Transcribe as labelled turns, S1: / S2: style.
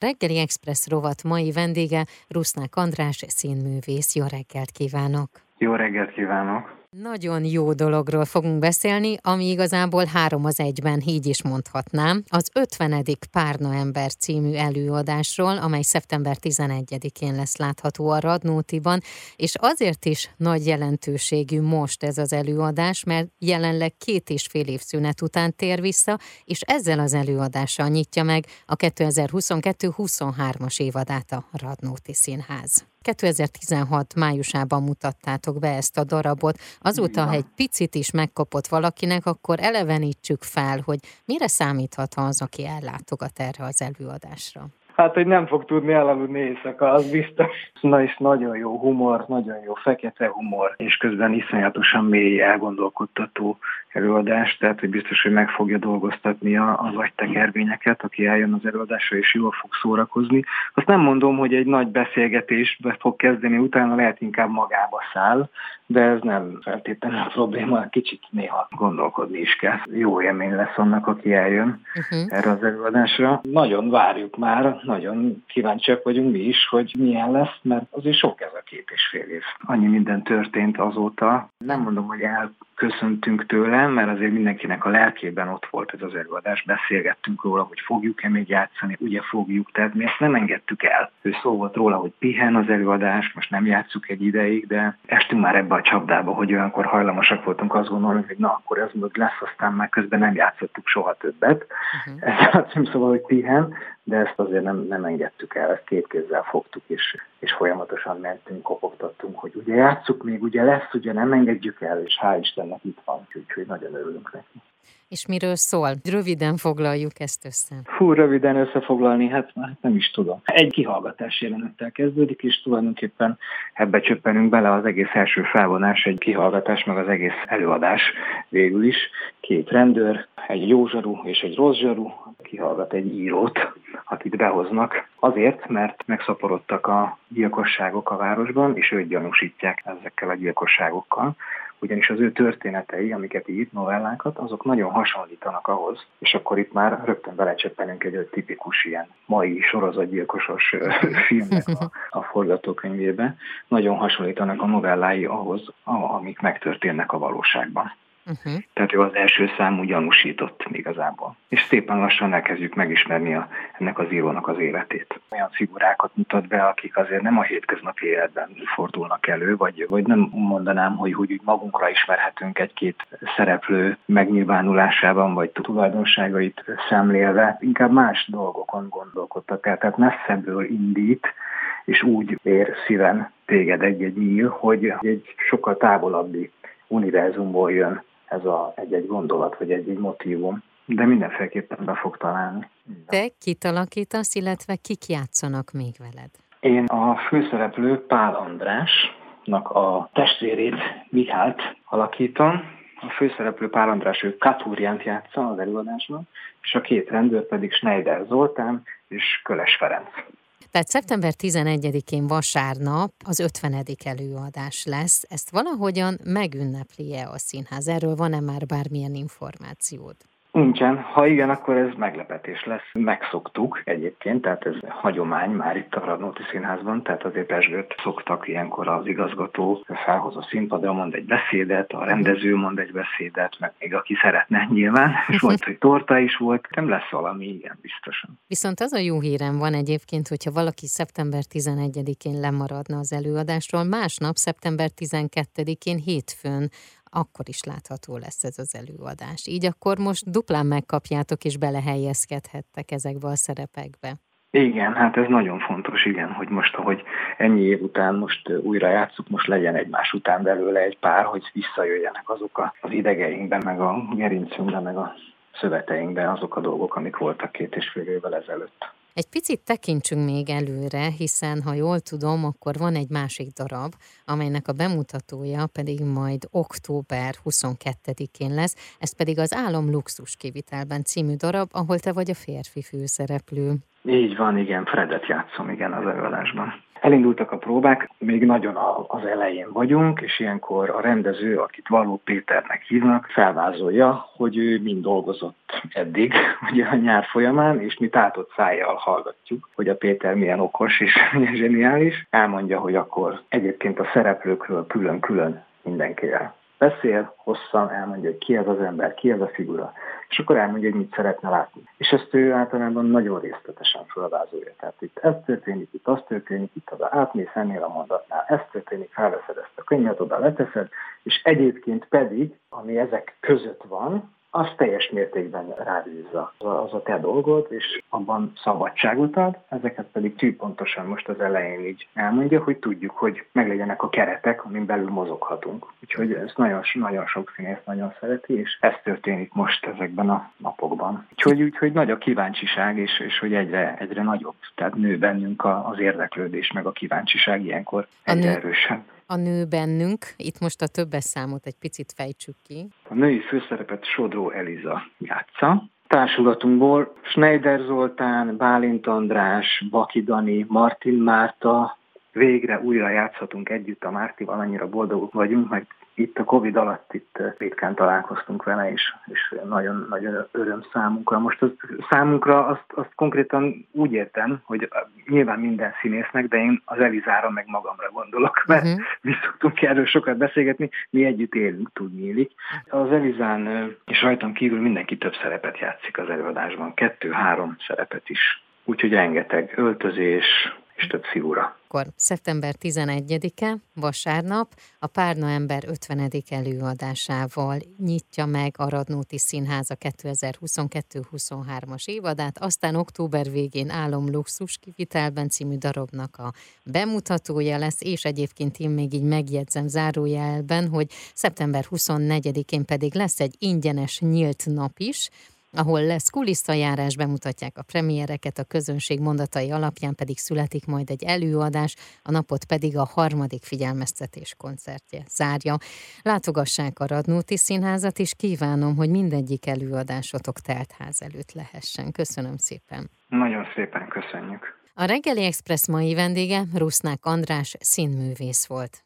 S1: Reggeli Express rovat mai vendége Rusznák András színművész. Jó reggelt kívánok!
S2: Jó reggelt kívánok!
S1: Nagyon jó dologról fogunk beszélni, ami igazából három az egyben, így is mondhatnám. Az 50. Párna ember című előadásról, amely szeptember 11-én lesz látható a Radnótiban, és azért is nagy jelentőségű most ez az előadás, mert jelenleg két és fél év szünet után tér vissza, és ezzel az előadással nyitja meg a 2022-23-as évadát a Radnóti Színház. 2016 májusában mutattátok be ezt a darabot. Azóta, ha egy picit is megkapott valakinek, akkor elevenítsük fel, hogy mire számíthat az, aki ellátogat erre az előadásra.
S2: Hát, hogy nem fog tudni elaludni éjszaka, az biztos. Na és nagyon jó humor, nagyon jó fekete humor, és közben iszonyatosan mély, elgondolkodtató előadás, tehát hogy biztos, hogy meg fogja dolgoztatni az agytekervényeket, aki eljön az előadásra, és jól fog szórakozni. Azt nem mondom, hogy egy nagy beszélgetésbe fog kezdeni, utána lehet inkább magába száll, de ez nem feltétlenül a probléma, kicsit néha gondolkodni is kell. Jó élmény lesz annak, aki eljön uh-huh. erre az előadásra. Nagyon várjuk már, nagyon kíváncsiak vagyunk mi is, hogy milyen lesz, mert azért sok ez a két és fél év. Annyi minden történt azóta. Nem mondom, hogy elköszöntünk tőle, mert azért mindenkinek a lelkében ott volt ez az előadás. Beszélgettünk róla, hogy fogjuk-e még játszani, ugye fogjuk, tehát mi ezt nem engedtük el. Ő szó volt róla, hogy pihen az előadás, most nem játszuk egy ideig, de estünk már ebbe a csapdába, hogy olyankor hajlamosak voltunk azt gondolni, hogy na, akkor ez még lesz, aztán már közben nem játszottuk soha többet. Uh-huh. Ez a címszava, hogy pihen, de ezt azért nem, nem engedtük el, ezt két kézzel fogtuk, és, és folyamatosan mentünk, kopogtattunk, hogy ugye játsszuk még, ugye lesz, ugye nem engedjük el, és hál' Istennek itt van, úgyhogy nagyon örülünk neki.
S1: És miről szól? Röviden foglaljuk ezt össze.
S2: Fú, röviden összefoglalni, hát már nem is tudom. Egy kihallgatás jelenettel kezdődik, és tulajdonképpen ebbe csöppenünk bele az egész első felvonás, egy kihallgatás, meg az egész előadás végül is. Két rendőr, egy jó zsaru és egy rossz zsaru kihallgat egy írót, akit behoznak, azért, mert megszaporodtak a gyilkosságok a városban, és őt gyanúsítják ezekkel a gyilkosságokkal ugyanis az ő történetei, amiket ír, novellákat, azok nagyon hasonlítanak ahhoz, és akkor itt már rögtön belecseppenünk egy tipikus ilyen mai sorozatgyilkosos filmnek a, a forgatókönyvébe. Nagyon hasonlítanak a novellái ahhoz, amik megtörténnek a valóságban. Uh-huh. Tehát ő az első számú gyanúsított igazából. És szépen lassan elkezdjük megismerni a, ennek az írónak az életét. Olyan figurákat mutat be, akik azért nem a hétköznapi életben fordulnak elő, vagy, vagy nem mondanám, hogy, hogy magunkra ismerhetünk egy-két szereplő megnyilvánulásában, vagy tulajdonságait szemlélve. Inkább más dolgokon gondolkodtak el, tehát messzebből indít, és úgy ér szíven téged egy-egy nyíl, hogy egy sokkal távolabbi univerzumból jön ez a egy-egy gondolat, vagy egy-egy motívum, de mindenféleképpen be fog találni.
S1: Te kit alakítasz, illetve kik játszanak még veled?
S2: Én a főszereplő Pál Andrásnak a testvérét, Mihált alakítom. A főszereplő Pál András, ő Katúriánt játsza az előadásban, és a két rendőr pedig Schneider Zoltán és Köles Ferenc.
S1: Tehát szeptember 11-én vasárnap az 50. előadás lesz. Ezt valahogyan megünnepli-e a színház? Erről van-e már bármilyen információd?
S2: Nincsen. Ha igen, akkor ez meglepetés lesz. Megszoktuk egyébként, tehát ez hagyomány már itt a Radnóti Színházban, tehát azért Pesgőt szoktak ilyenkor az igazgató felhoz a színpadra, mond egy beszédet, a rendező mond egy beszédet, meg még aki szeretne nyilván, és volt, hogy torta is volt, nem lesz valami ilyen biztosan.
S1: Viszont az a jó hírem van egyébként, hogyha valaki szeptember 11-én lemaradna az előadásról, másnap szeptember 12-én hétfőn akkor is látható lesz ez az előadás. Így akkor most duplán megkapjátok és belehelyezkedhettek ezekbe a szerepekbe.
S2: Igen, hát ez nagyon fontos, igen, hogy most, ahogy ennyi év után most újra játszuk, most legyen egymás után belőle egy pár, hogy visszajöjjenek azok az idegeinkben, meg a gerincünkben, meg a szöveteinkben azok a dolgok, amik voltak két és fél évvel ezelőtt.
S1: Egy picit tekintsünk még előre, hiszen ha jól tudom, akkor van egy másik darab, amelynek a bemutatója pedig majd október 22-én lesz, ez pedig az Álom Luxus kivitelben című darab, ahol te vagy a férfi főszereplő.
S2: Így van, igen, Fredet játszom, igen, az előadásban. Elindultak a próbák, még nagyon az elején vagyunk, és ilyenkor a rendező, akit Való Péternek hívnak, felvázolja, hogy ő mind dolgozott eddig, ugye a nyár folyamán, és mi tátott szájjal hallgatjuk, hogy a Péter milyen okos és milyen zseniális. Elmondja, hogy akkor egyébként a szereplőkről külön-külön mindenkivel beszél, hosszan elmondja, hogy ki ez az ember, ki ez a figura, és akkor elmondja, hogy mit szeretne látni. És ezt ő általában nagyon részletesen felvázolja. Tehát itt ez történik, itt az történik, itt az átmész ennél a mondatnál, ez történik, felveszed ezt a könyvet, oda leteszed, és egyébként pedig, ami ezek között van, az teljes mértékben rábízza. Az a, az a te dolgod, és abban szabadságot ad, ezeket pedig tűpontosan most az elején így elmondja, hogy tudjuk, hogy meglegyenek a keretek, amin belül mozoghatunk. Úgyhogy ezt nagyon, nagyon sok színész nagyon szereti, és ez történik most ezekben a napokban. Úgyhogy, úgyhogy nagy a kíváncsiság, és, és hogy egyre, egyre nagyobb, tehát nő bennünk az érdeklődés, meg a kíváncsiság ilyenkor egyre erősebb
S1: a nő bennünk. Itt most a többes számot egy picit fejtsük ki.
S2: A női főszerepet Sodró Eliza játsza. Társulatunkból Schneider Zoltán, Bálint András, Baki Dani, Martin Márta, végre újra játszhatunk együtt a Mártival, annyira boldogok vagyunk, mert itt a Covid alatt itt eh, ritkán találkoztunk vele, és, és nagyon, nagyon öröm számunkra. Most az, számunkra azt, azt konkrétan úgy értem, hogy nyilván minden színésznek, de én az Elizára meg magamra gondolok, mert uh-huh. mi szoktunk erről sokat beszélgetni, mi együtt élünk, tudni Az Elizán eh, és rajtam kívül mindenki több szerepet játszik az előadásban, kettő-három szerepet is. Úgyhogy rengeteg öltözés, és több figura.
S1: Akkor szeptember 11-e, vasárnap, a Párna Ember 50. előadásával nyitja meg a Radnóti Színháza 2022-23-as évadát, aztán október végén Álom Luxus kivitelben című darabnak a bemutatója lesz, és egyébként én még így megjegyzem zárójelben, hogy szeptember 24-én pedig lesz egy ingyenes nyílt nap is, ahol lesz kulisszajárás, bemutatják a premiereket, a közönség mondatai alapján pedig születik majd egy előadás, a napot pedig a harmadik figyelmeztetés koncertje zárja. Látogassák a Radnóti Színházat, és kívánom, hogy mindegyik előadásotok teltház előtt lehessen. Köszönöm szépen.
S2: Nagyon szépen köszönjük.
S1: A reggeli express mai vendége Rusznák András színművész volt.